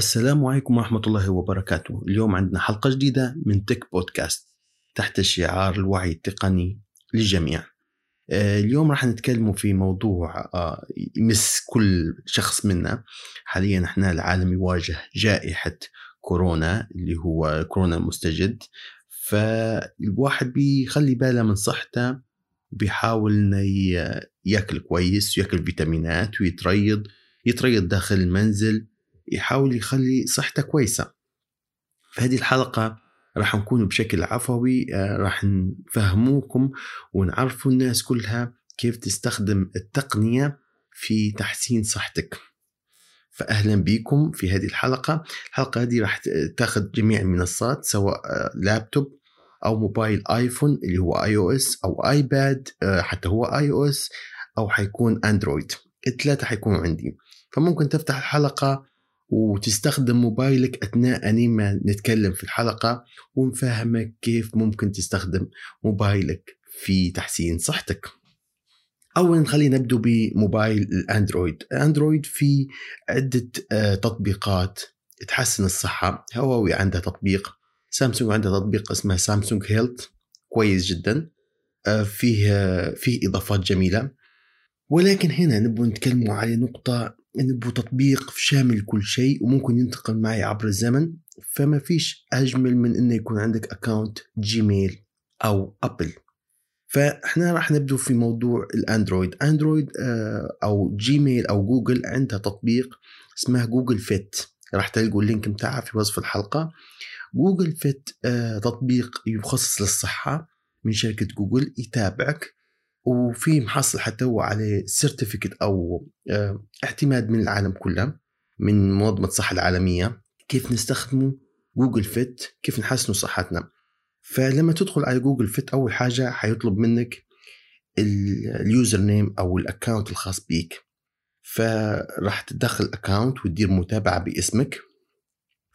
السلام عليكم ورحمة الله وبركاته. اليوم عندنا حلقة جديدة من تك بودكاست تحت شعار الوعي التقني للجميع. آه، اليوم راح نتكلم في موضوع آه، يمس كل شخص منا. حاليا إحنا العالم يواجه جائحة كورونا اللي هو كورونا المستجد. فالواحد بيخلي باله من صحته بيحاول إنه ياكل كويس وياكل فيتامينات ويتريض يتريض داخل المنزل. يحاول يخلي صحته كويسة. في هذه الحلقة راح نكون بشكل عفوي آه، راح نفهموكم ونعرفوا الناس كلها كيف تستخدم التقنية في تحسين صحتك. فأهلا بكم في هذه الحلقة. الحلقة هذه راح تاخذ جميع المنصات سواء آه، لابتوب أو موبايل آيفون اللي هو iOS أو آيباد آه، حتى هو iOS أو حيكون أندرويد. الثلاثة حيكونوا عندي. فممكن تفتح الحلقة وتستخدم موبايلك أثناء أني ما نتكلم في الحلقة ونفهمك كيف ممكن تستخدم موبايلك في تحسين صحتك. أولا خلينا نبدو بموبايل الأندرويد. الأندرويد في عدة آه، تطبيقات تحسن الصحة. هواوي عندها تطبيق سامسونج عندها تطبيق اسمه سامسونج هيلث. كويس جدا. آه، فيه فيه إضافات جميلة. ولكن هنا نبغى نتكلموا على نقطة نبغى تطبيق شامل كل شيء وممكن ينتقل معي عبر الزمن فما فيش أجمل من إنه يكون عندك account جيميل أو أبل فإحنا راح نبدو في موضوع الأندرويد. أندرويد آه، أو جيميل أو جوجل عندها تطبيق اسمه Google Fit راح تلقوا ال link بتاعها في وصف الحلقة. Google Fit آه، تطبيق يخصص للصحة من شركة جوجل يتابعك. وفي محصل حتى هو عليه certificate أو آه، اعتماد من العالم كله من منظمة الصحة العالمية كيف نستخدمه Google Fit كيف نحسنوا صحتنا. فلما تدخل على Google Fit أول حاجة حيطلب منك ال username أو ال account الخاص بيك. فراح تدخل account وتدير متابعة باسمك.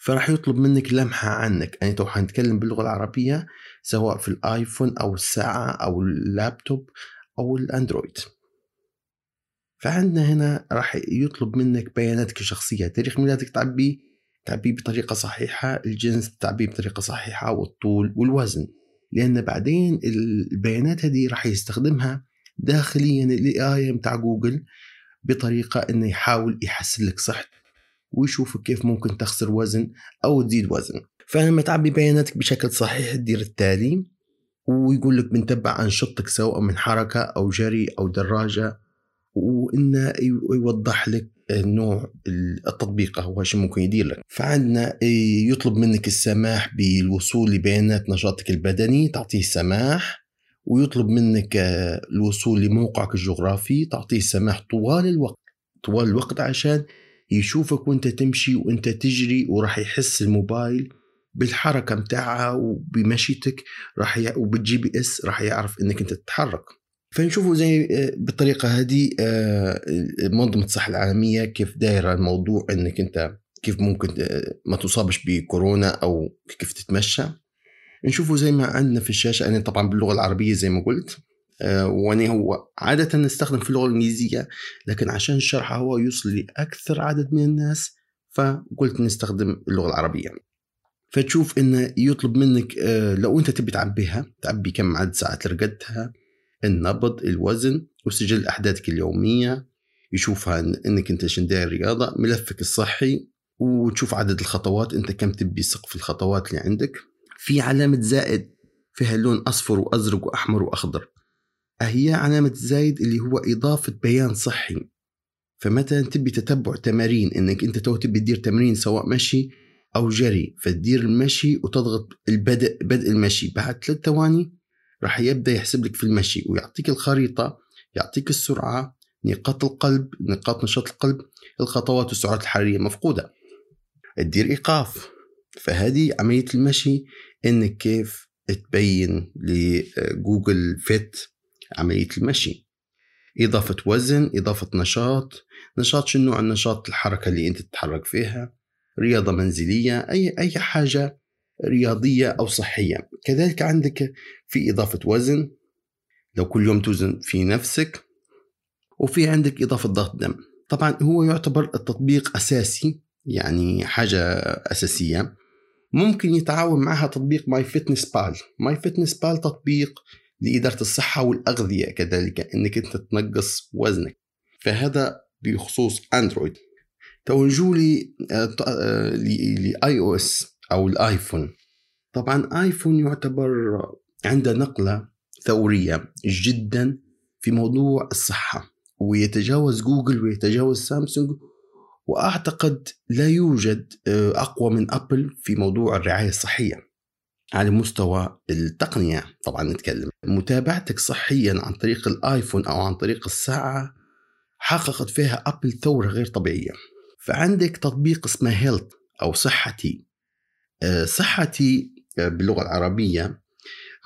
فراح يطلب منك لمحة عنك. يعني تو حنتكلم باللغة العربية سواء في الآيفون أو الساعة أو اللابتوب أو الأندرويد. فعندنا هنا راح يطلب منك بياناتك الشخصية تاريخ ميلادك تعبيه تعبيه بطريقة صحيحة الجنس تعبيه بطريقة صحيحة والطول والوزن. لأن بعدين البيانات هذه راح يستخدمها داخليا ال AI بتاع جوجل بطريقة إنه يحاول يحسن لك صحتك. ويشوفك كيف ممكن تخسر وزن أو تزيد وزن. فلما تعبي بياناتك بشكل صحيح تدير التالي ويقول لك بنتبع أنشطتك سواء من حركة أو جري أو دراجة وإنه يوضح لك نوع التطبيق هو شو ممكن يدير لك. فعندنا يطلب منك السماح بالوصول لبيانات نشاطك البدني تعطيه سماح ويطلب منك الوصول لموقعك الجغرافي تعطيه سماح طوال الوقت. طوال الوقت عشان يشوفك وانت تمشي وانت تجري وراح يحس الموبايل بالحركة متاعها وبمشيتك راح ي... وبالجي بي اس راح يعرف إنك أنت تتحرك. فنشوفوا زي آه، بالطريقة هذه آه، منظمة الصحة العالمية كيف دايرة الموضوع إنك أنت كيف ممكن آه، ما تصابش بكورونا أو كيف تتمشى. نشوفوا زي ما عندنا في الشاشة أنا طبعا باللغة العربية زي ما قلت. وأنا هو عادة نستخدم في اللغة الإنجليزية لكن عشان الشرح هو يوصل لأكثر عدد من الناس فقلت نستخدم اللغة العربية. فتشوف انه يطلب منك آه، لو أنت تبي تعبيها تعبي كم عدد ساعات رقدتها النبض الوزن وسجل أحداثك اليومية يشوفها إنك أنت شنداير رياضة ملفك الصحي وتشوف عدد الخطوات أنت كم تبي سقف الخطوات اللي عندك. في علامة زائد فيها لون أصفر وأزرق وأحمر وأخضر. هي علامة زايد اللي هو إضافة بيان صحي. فمثلا تبي تتبع تمارين إنك أنت تو تبي تدير تمرين سواء مشي أو جري فتدير المشي وتضغط البدء بدء المشي. بعد ثلاث ثواني راح يبدأ يحسب لك في المشي ويعطيك الخريطة يعطيك السرعة نقاط القلب نقاط نشاط القلب الخطوات والسعرات الحرارية مفقودة. تدير إيقاف. فهذه عملية المشي إنك كيف تبين لجوجل فيت عملية المشي. إضافة وزن إضافة نشاط. نشاط شنو؟ نوع النشاط الحركة اللي أنت تتحرك فيها. رياضة منزلية أي أي حاجة رياضية أو صحية. كذلك عندك في إضافة وزن. لو كل يوم توزن في نفسك وفي عندك إضافة ضغط دم. طبعا هو يعتبر التطبيق أساسي يعني حاجة أساسية. ممكن يتعاون معها تطبيق ماي فتنس بال ماي فتنس بال تطبيق لإدارة الصحة والأغذية كذلك أنك أنت تنقص وزنك. فهذا بخصوص أندرويد. تو نجولي ل iOS أو الآيفون. طبعا آيفون يعتبر عنده نقلة ثورية جدا في موضوع الصحة ويتجاوز جوجل ويتجاوز سامسونج وأعتقد لا يوجد آه، أقوى من أبل في موضوع الرعاية الصحية. على مستوى التقنية. طبعا نتكلم. متابعتك صحيا عن طريق الآيفون أو عن طريق الساعة حققت فيها أبل ثورة غير طبيعية. فعندك تطبيق اسمه هيلث أو صحتي. آه، صحتي آه، باللغة العربية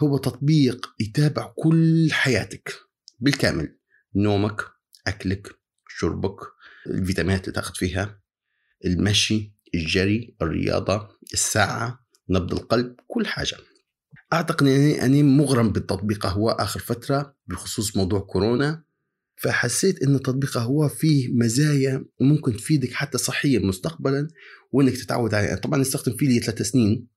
هو تطبيق يتابع كل حياتك بالكامل. نومك أكلك شربك الفيتامينات اللي تاخذ فيها المشي الجري الرياضة الساعة. نبض القلب كل حاجة. أعتقد اني مغرم بالتطبيق هو آخر فترة بخصوص موضوع كورونا فحسيت إن التطبيق هو فيه مزايا ممكن تفيدك حتى صحيا مستقبلا وإنك تتعود عليه. طبعا استخدم فيه لي ثلاث سنين.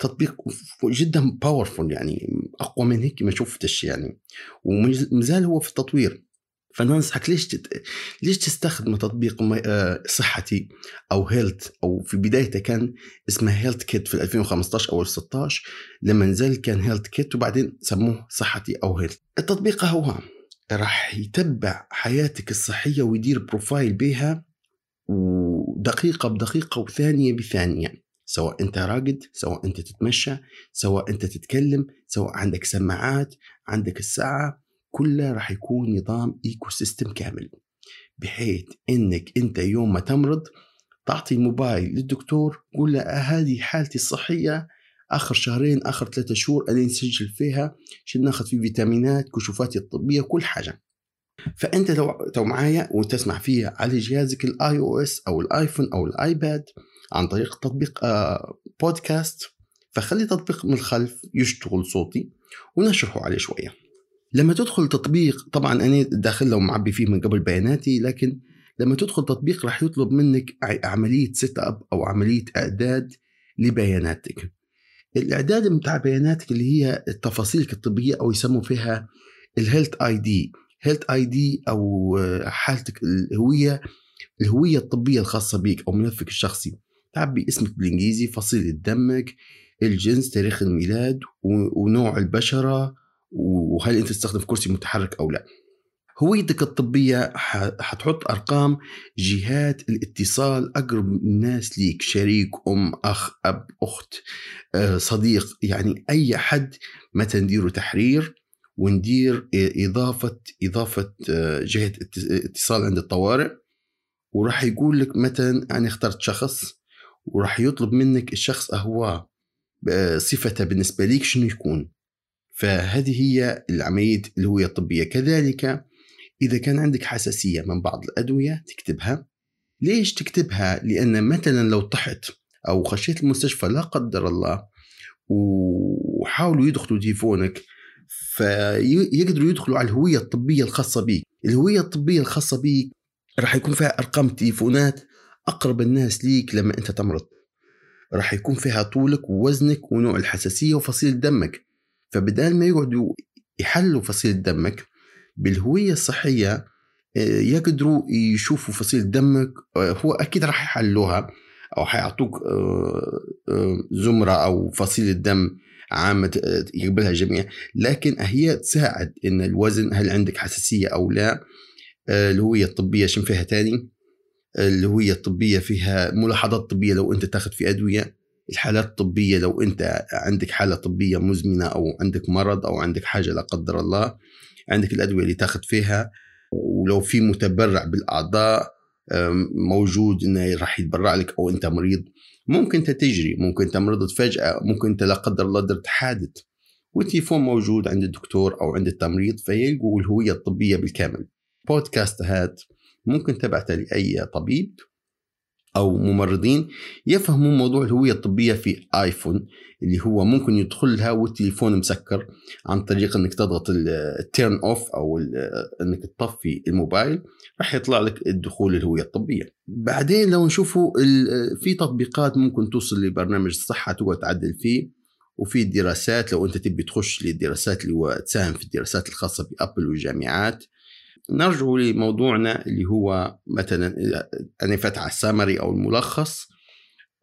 تطبيق جدا powerful يعني أقوى من هيك ما شفتش يعني. ومازال هو في التطوير. فننصحك ليش تت... ليش تستخدم تطبيق آه، صحتي أو Health أو في بدايته كان اسمه HealthKit في 2015 أو 16 لما نزل كان HealthKit وبعدين سموه صحتي أو Health التطبيق هو راح يتبع حياتك الصحية ويدير profile بها ودقيقة بدقيقة وثانية بثانية. سواء أنت راقد سواء أنت تتمشى سواء أنت تتكلم سواء عندك سماعات عندك الساعة كلها راح يكون نظام ecosystem كامل بحيث إنك أنت يوم ما تمرض تعطي الموبايل للدكتور قول له هذه حالتي الصحية آخر شهرين آخر ثلاثة شهور أنا نسجل فيها عشان ناخذ فيه فيتامينات كشوفاتي الطبية كل حاجة. فأنت لو لو معايا وتسمع فيها على جهازك ال iOS أو الايفون أو الايباد عن طريق تطبيق بودكاست آه، فخلي تطبيق من الخلف يشتغل صوتي ونشرحه عليه شوية. لما تدخل تطبيق طبعا أنا داخل لو معبي فيه من قبل بياناتي لكن لما تدخل تطبيق راح يطلب منك عملية setup أو عملية إعداد لبياناتك. الإعداد بتاع بياناتك اللي هي تفاصيلك الطبيه أو يسموا فيها ال health ID health ID أو حالتك الهوية الهوية الطبية الخاصة بك أو ملفك الشخصي. تعبي اسمك بالإنجليزي فصيلة دمك الجنس تاريخ الميلاد ونوع البشرة وهل أنت تستخدم كرسي متحرك أو لا. هويتك الطبية حتحط أرقام جهات الاتصال أقرب الناس ليك شريك أم أخ أب أخت آه، صديق يعني أي حد متى نديروا تحرير؟ وندير إضافة إضافة آه، جهة اتصال عند الطوارئ. وراح يقول لك متى أنا اخترت شخص. وراح يطلب منك الشخص هو آه، صفته بالنسبة ليك شنو يكون. فهذه هي العملية الهوية الطبية كذلك إذا كان عندك حساسية من بعض الأدوية تكتبها. ليش تكتبها؟ لأن مثلا لو طحت أو خشيت المستشفى لا قدر الله وحاولوا يدخلوا تليفونك فيقدروا يدخلوا على الهوية الطبية الخاصة بك الهوية الطبية الخاصة بك راح يكون فيها أرقام تليفونات أقرب الناس ليك لما أنت تمرض. راح يكون فيها طولك ووزنك ونوع الحساسية وفصيلة دمك. فبدال ما يقعدوا يحلوا فصيلة دمك بالهوية الصحية آه، يقدروا يشوفوا فصيلة دمك آه، هو أكيد راح يحلوها أو حيعطوك آه، زمرة أو فصيلة دم عامة يقبلها الجميع لكن هي تساعد إن الوزن هل عندك حساسية أو لا؟ الهوية الطبية شن فيها تاني؟ الهوية الطبية فيها ملاحظات طبية لو أنت تاخذ في أدوية؟ الحالات الطبية لو أنت عندك حالة طبية مزمنة أو عندك مرض أو عندك حاجة لا قدر الله عندك الأدوية اللي تاخذ فيها ولو في متبرع بالأعضاء موجود إنه راح يتبرع لك أو أنت مريض ممكن أنت تجري ممكن أنت مرضت فجأة ممكن أنت لا قدر الله درت حادث والتليفون موجود عند الدكتور أو عند التمريض فيلقوا الهوية الطبية بالكامل. بودكاست هات ممكن تبعته لأي طبيب. أو ممرضين يفهموا موضوع الهوية الطبية في آيفون اللي هو ممكن يدخلها والتليفون مسكر عن طريق إنك تضغط ال turn off أو إنك تطفي الموبايل راح يطلع لك الدخول الهوية الطبية. بعدين لو نشوفوا في تطبيقات ممكن توصل لبرنامج الصحة تقعد تعدل فيه وفي دراسات لو أنت تبي تخش للدراسات اللي هو تساهم في الدراسات الخاصة بأبل والجامعات نرجع لموضوعنا اللي هو مثلا أنا فتح السامري أو الملخص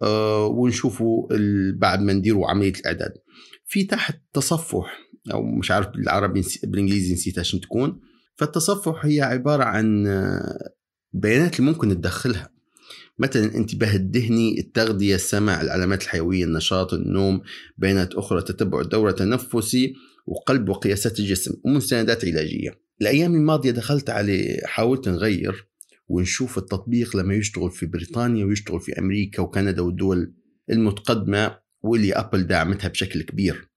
آه، ونشوفوا بعد ما نديروا عملية الإعداد. في تحت تصفح أو مش عارف بالعربي بالإنجليزي نسيت عشان تكون. فالتصفح هي عبارة عن آه، بيانات اللي ممكن تدخلها. مثلا انتباه الدهني التغذية السمع العلامات الحيوية النشاط النوم بيانات أخرى تتبع الدورة التنفسي. وقلب وقياسات الجسم ومستندات علاجية. الأيام الماضية دخلت عليه حاولت نغير ونشوف التطبيق لما يشتغل في بريطانيا ويشتغل في أمريكا وكندا والدول المتقدمة واللي أبل دعمتها بشكل كبير.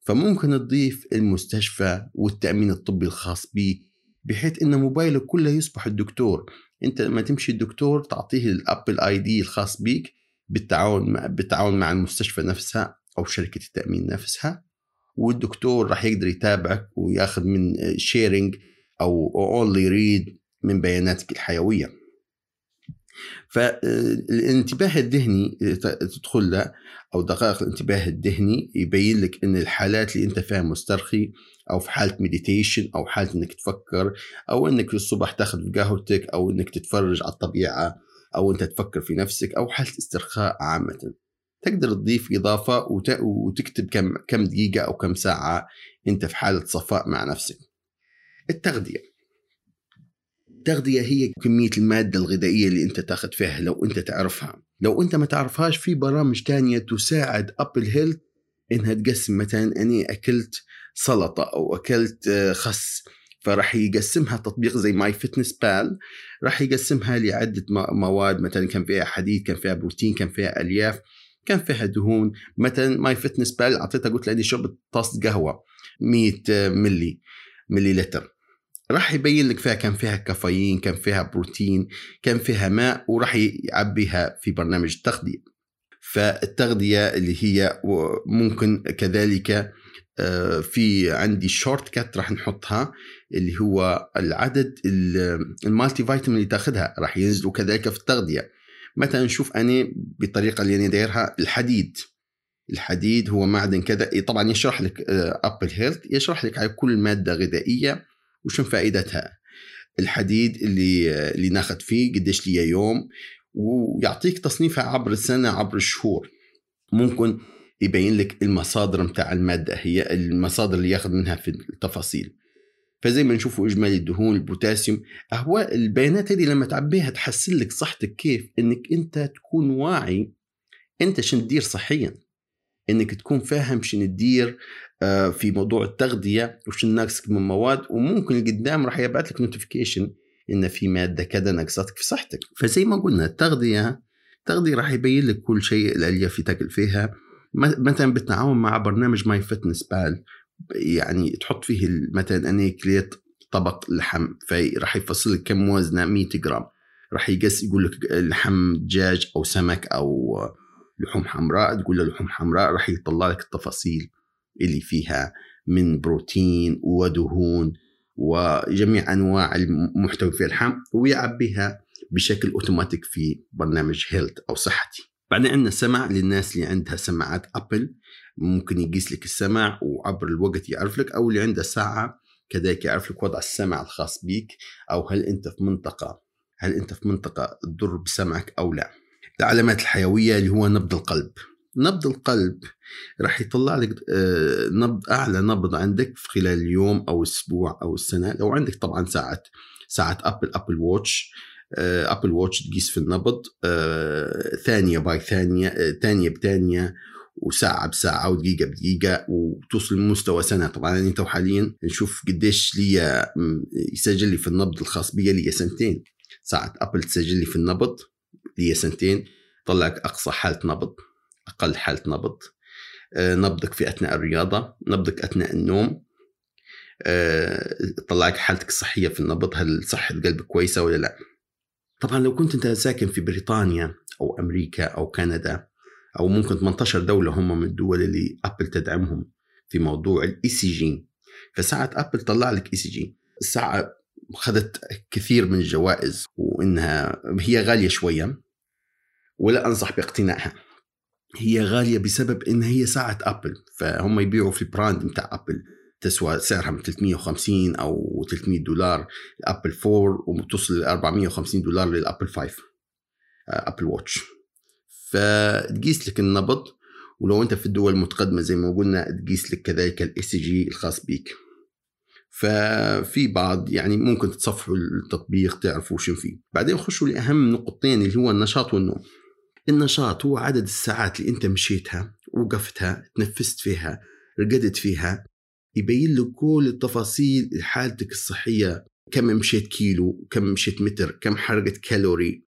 فممكن تضيف المستشفى والتأمين الطبي الخاص به بحيث إن موبايلك كله يصبح الدكتور. أنت لما تمشي الدكتور تعطيه الأبل آي دي الخاص بيك بالتعاون مع بالتعاون مع المستشفى نفسها أو شركة التأمين نفسها. والدكتور راح يقدر يتابعك وياخذ من sharing أو only read من بياناتك الحيوية. فالانتباه الذهني تدخل له أو دقائق الانتباه الذهني يبين لك إن الحالات اللي أنت فيها مسترخي أو في حالة meditation أو حالة إنك تفكر أو إنك الصبح تاخذ قهوتك أو إنك تتفرج على الطبيعة أو إنت تفكر في نفسك أو حالة استرخاء عامة. تقدر تضيف إضافة وتكتب كم كم دقيقة أو كم ساعة أنت في حالة صفاء مع نفسك. التغذية. التغذية هي كمية المادة الغذائية اللي أنت تاخذ فيها لو أنت تعرفها. لو أنت ما تعرفهاش في برامج تانية تساعد Apple Health إنها تقسم مثلا أني أكلت سلطة أو أكلت آه، خس فراح يقسمها تطبيق زي MyFitnessPal راح يقسمها لعدة مواد مثلا كان فيها حديد كان فيها بروتين كان فيها ألياف. كان فيها دهون مثلا MyFitnessPal أعطيتها قلت لها شربت طاسة قهوة 100 ملي ملي لتر. راح يبين لك فيها كان فيها كافيين كان فيها بروتين كان فيها ماء وراح يعبيها في برنامج التغذية. فالتغذية اللي هي ممكن كذلك آه، في عندي shortcut راح نحطها اللي هو العدد ال multivitamin اللي تاخذها راح ينزلوا كذلك في التغذية. مثلا نشوف أنا بالطريقة اللي أنا دايرها؟ الحديد. الحديد هو معدن كذا. طبعا يشرح لك Apple آه، Health يشرح لك على كل مادة غذائية وشو فائدتها. الحديد اللي اللي ناخذ فيه قديش لي يوم ويعطيك تصنيفها عبر السنة عبر الشهور. ممكن يبين لك المصادر متاع المادة. هي المصادر اللي ياخذ منها في التفاصيل. فزي ما نشوفوا إجمالي الدهون البوتاسيوم هو البيانات هذه لما تعبيها تحسن لك صحتك كيف؟ إنك أنت تكون واعي. أنت شن تدير صحيا؟ إنك تكون فاهم شنو تدير آه، في موضوع التغذية وش ناقصك من مواد وممكن القدام راح يبعث لك notification إن في مادة كذا ناقصتك في صحتك. فزي ما قلنا التغذية التغذية راح يبين لك كل شيء الألياف اللي تأكل فيها. مثلا بالتعاون مع برنامج MyFitnessPal يعني تحط فيه مثلا أنا كليت طبق لحم فراح يفصل لك كم وزنه؟ 100 جرام. راح يقس يقول لك لحم دجاج أو سمك أو لحوم حمراء تقول له لحوم حمراء راح يطلع لك التفاصيل اللي فيها من بروتين ودهون وجميع أنواع المحتوى في اللحم ويعبيها بشكل أوتوماتيك في برنامج Health أو صحتي. بعدين عندنا سمع للناس اللي عندها سماعات Apple ممكن يقيس لك السمع وعبر الوقت يعرف لك أو اللي عنده ساعة كذلك يعرف لك وضع السمع الخاص بك أو هل أنت في منطقة هل أنت في منطقة تضر بسمعك أو لا. العلامات الحيوية اللي هو نبض القلب. نبض القلب راح يطلع لك آه، نبض أعلى نبض عندك في خلال اليوم أو الأسبوع أو السنة. لو عندك طبعا ساعة ساعه Apple Apple Watch Apple Watch تقيس في النبض آه، ثانية by ثانية آه، ثانية بثانية وساعة بساعة ودقيقة بدقيقة وتوصل لمستوى سنة. طبعا انت حاليا نشوف قديش لي يسجل لي في النبض الخاص بي لي سنتين. ساعة أبل تسجل لي في النبض هي سنتين. طلعك أقصى حالة نبض أقل حالة نبض. آه، نبضك في أثناء الرياضة نبضك أثناء النوم. آه، طلعك حالتك الصحية في النبض هل صحه قلبك كويسة ولا لا؟ طبعا لو كنت أنت ساكن في بريطانيا أو أمريكا أو كندا أو ممكن 18 دولة هم من الدول اللي Apple تدعمهم في موضوع ال ECG فساعة Apple طلع لك ECG الساعة أخذت كثير من الجوائز وإنها هي غالية شوية ولا أنصح باقتنائها. هي غالية بسبب إن هي ساعة Apple فهم يبيعوا في ال brand بتاع Apple تسوى سعرها من 350 أو 300 دولار ال Apple 4 وتصل ل 450 دولار لل Apple 5 Apple Watch. فتقيس لك النبض ولو أنت في الدول المتقدمة زي ما قلنا تقيس لك كذلك ال ECG الخاص بيك. ففي بعض يعني ممكن تتصفحوا التطبيق تعرفوا شو فيه. بعدين خشوا لأهم نقطتين اللي هو النشاط والنوم. النشاط هو عدد الساعات اللي أنت مشيتها وقفتها تنفست فيها رقدت فيها يبين لك كل التفاصيل حالتك الصحية كم مشيت كيلو كم مشيت متر كم حرقت كالوري.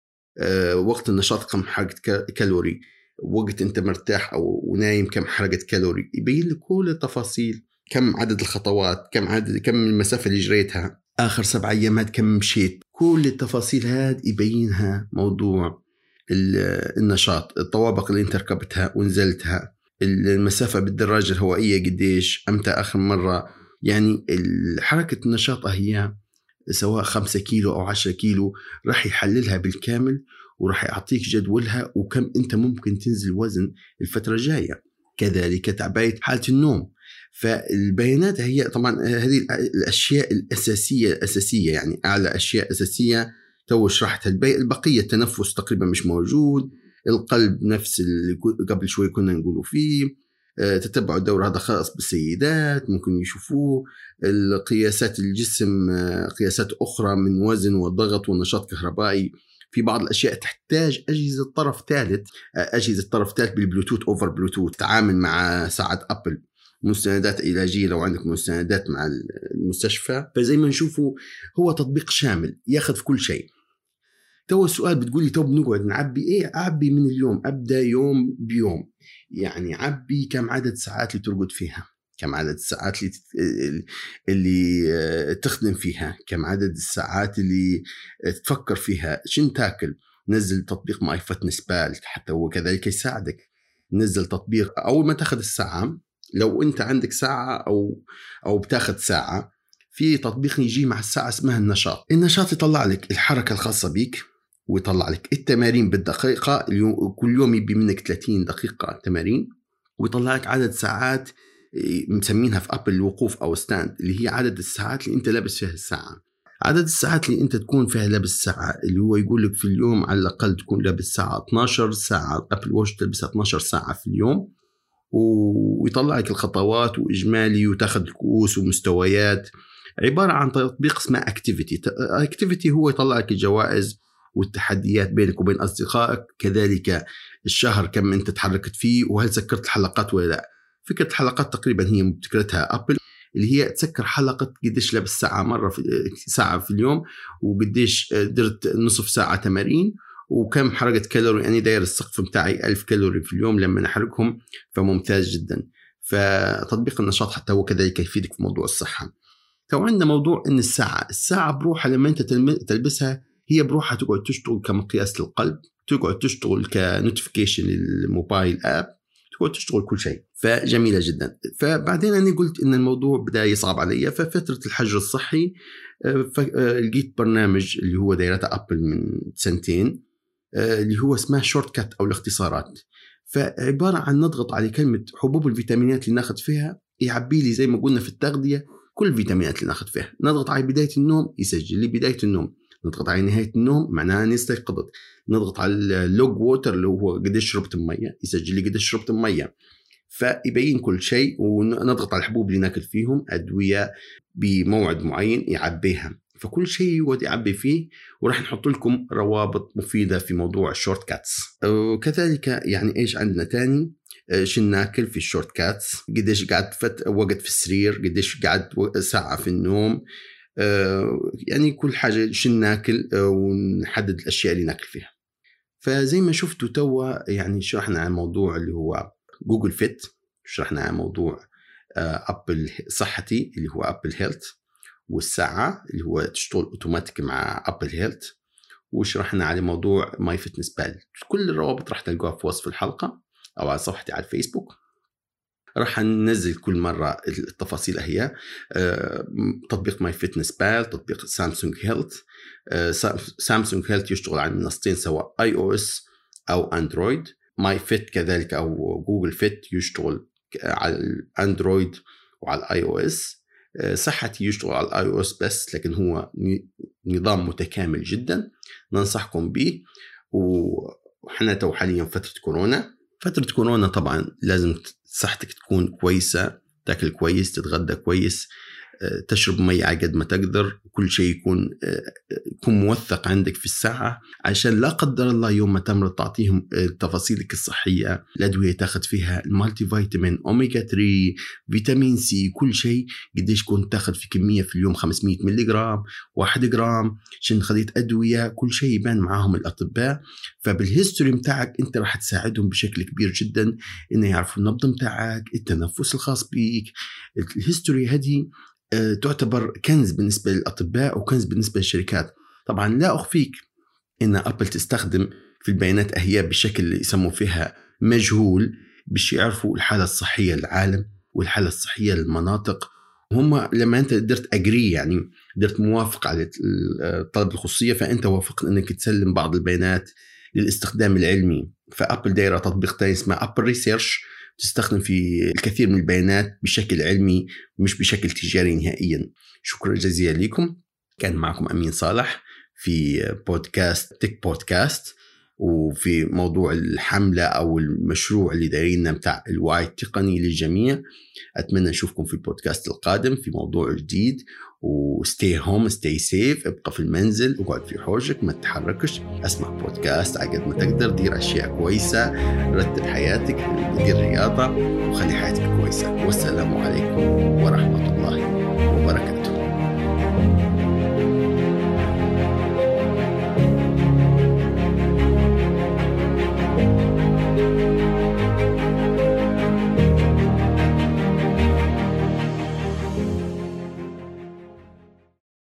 وقت النشاط كم حرقت كالوري وقت أنت مرتاح أو نايم كم حرقت كالوري يبين لك كل التفاصيل كم عدد الخطوات كم عدد كم المسافة اللي جريتها آخر سبع أيامات كم مشيت. كل التفاصيل هذه يبينها موضوع النشاط الطوابق اللي أنت ركبتها ونزلتها المسافة بالدراجة الهوائية قديش أمتى آخر مرة. يعني حركة النشاط هي سواء خمسة كيلو أو عشرة كيلو راح يحللها بالكامل وراح يعطيك جدولها وكم أنت ممكن تنزل وزن الفترة الجاية. كذلك تعبئة حالة النوم. فالبيانات هي طبعا هذه الأشياء الأساسية الأساسية يعني أعلى أشياء أساسية تو شرحتها. البقية التنفس تقريبا مش موجود. القلب نفس اللي قبل شوي كنا نقولوا فيه. آه، تتبع الدورة هذا خاص بالسيدات ممكن يشوفوه. قياسات الجسم آه، قياسات أخرى من وزن وضغط ونشاط كهربائي. في بعض الأشياء تحتاج أجهزة طرف ثالث آه، أجهزة طرف ثالث بالبلوتوث over Bluetooth تعامل مع ساعه Apple. مستندات علاجية لو عندك مستندات مع المستشفى. فزي ما نشوفوا هو تطبيق شامل ياخذ في كل شيء. تو السؤال بتقولي تو بنقعد نعبي إيه؟ أعبي من اليوم أبدأ يوم بيوم. يعني عبي كم عدد ساعات اللي ترقد فيها كم عدد الساعات اللي اللي آه، تخدم فيها كم عدد الساعات اللي تفكر فيها شن تاكل؟ نزل تطبيق MyFitnessPal حتى هو كذلك يساعدك. نزل تطبيق أول ما تاخذ الساعة لو أنت عندك ساعة أو أو بتاخذ ساعة في تطبيق يجي مع الساعة اسمها النشاط. النشاط يطلع لك الحركة الخاصة بيك ويطلع لك التمارين بالدقيقة كل يوم يبي منك 30 دقيقة تمارين ويطلع لك عدد ساعات إيه، مسمينها في Apple الوقوف أو stand اللي هي عدد الساعات اللي أنت لابس فيها الساعة. عدد الساعات اللي أنت تكون فيها لابس ساعة اللي هو يقول لك في اليوم على الأقل تكون لابس ساعة 12 ساعة Apple Watch تلبسها 12 ساعة في اليوم ويطلع لك الخطوات وإجمالي وتاخذ الكؤوس ومستويات. عبارة عن تطبيق اسمه Activity Activity هو يطلع لك الجوائز والتحديات بينك وبين أصدقائك كذلك الشهر كم أنت تحركت فيه وهل سكرت الحلقات ولا لا. فكرة الحلقات تقريبا هي مبتكرتها Apple اللي هي تسكر حلقة قديش لابس ساعة مرة في ساعة في اليوم وقديش درت نصف ساعة تمارين وكم حرقت كالوري. يعني داير السقف بتاعي 1000 كالوري في اليوم لما احرقهم فممتاز جدا. فتطبيق النشاط حتى هو كذلك يفيدك في موضوع الصحة. تو عندنا موضوع إن الساعة الساعة بروحها لما أنت تلبسها هي بروحها تقعد تشتغل كمقياس للقلب تقعد تشتغل ك notification للموبايل app تقعد تشتغل كل شيء. فجميلة جدا. فبعدين أنا قلت إن الموضوع بدا يصعب علي ففترة الحجر الصحي آه، آه، لقيت برنامج اللي هو دايرته Apple من سنتين آه، اللي هو اسمه Shortcut أو الاختصارات. فعبارة عن نضغط على كلمة حبوب الفيتامينات اللي ناخذ فيها يعبي لي زي ما قلنا في التغذية كل الفيتامينات اللي ناخذ فيها. نضغط على بداية النوم يسجل. لي بدايه النوم نضغط على نهاية النوم معناها أني استيقظت. نضغط على ال log water اللي هو قديش شربت مية يسجل لي قديش شربت مية. فيبين كل شيء ونضغط على الحبوب اللي ناكل فيهم أدوية بموعد معين يعبيها. فكل شيء يقعد يعبي فيه وراح نحط لكم روابط مفيدة في موضوع ال Shortcuts وكذلك يعني إيش عندنا تاني؟ شو ناكل في ال Shortcuts قديش قعدت وقت في السرير؟ قديش قعدت ساعة في النوم؟ آه، يعني كل حاجة شو ناكل آه، ونحدد الأشياء اللي ناكل فيها. فزي ما شفتوا توا يعني شرحنا عن موضوع اللي هو Google Fit شرحنا عن موضوع Apple صحتي اللي هو Apple Health والساعة اللي هو تشتغل أوتوماتيك مع Apple Health وشرحنا على موضوع MyFitnessPal كل الروابط راح تلقوها في وصف الحلقة أو على صفحتي على الفيسبوك. راح ننزل كل مرة التفاصيل هي آه، تطبيق MyFitnessPal تطبيق Samsung Health Samsung Health يشتغل على منصتين سواء iOS أو Android My Fit كذلك أو Google Fit يشتغل على ال Android وعلى ال iOS صحتي يشتغل على ال iOS بس لكن هو نظام متكامل جدا. ننصحكم به. وحنا تو حاليا فترة كورونا. فترة كورونا طبعا لازم صحتك تكون كويسة تاكل كويس تتغدى كويس تشرب مي على قد ما تقدر. كل شيء يكون يكون موثق عندك في الساعة عشان لا قدر الله يوم ما تمرض تعطيهم تفاصيلك الصحية الأدوية تاخذ فيها ال multivitamin omega 3 vitamin C كل شيء قديش كنت تاخذ في كمية في اليوم؟ 500 ملي جرام 1 جرام عشان خذيت أدوية كل شيء يبان معاهم الأطباء. فبال history متاعك أنت راح تساعدهم بشكل كبير جدا إنه يعرفوا النبض متاعك التنفس الخاص بيك. ال history هذه تعتبر كنز بالنسبة للأطباء وكنز بالنسبة للشركات. طبعا لا أخفيك أن Apple تستخدم في البيانات هي بشكل يسموا فيها مجهول باش يعرفوا الحالة الصحية للعالم والحالة الصحية للمناطق. هم لما أنت درت agree يعني درت موافق على طلب الخصوصية فأنت وافقت إنك تسلم بعض البيانات للاستخدام العلمي. ف Apple دايرة تطبيق ثاني اسمه Apple Research تستخدم في الكثير من البيانات بشكل علمي مش بشكل تجاري نهائيا. شكرا جزيلا لكم. كان معكم أمين صالح في بودكاست تك بودكاست وفي موضوع الحملة أو المشروع اللي دايرينه بتاع الوعي التقني للجميع. أتمنى نشوفكم في البودكاست القادم في موضوع جديد. وستي هوم ستي سيف ابقى في المنزل اقعد في حوجك ما تتحركش اسمع بودكاست على قد ما تقدر دير أشياء كويسة رتب حياتك دير رياضة وخلي حياتك كويسة. والسلام عليكم ورحمة الله وبركاته.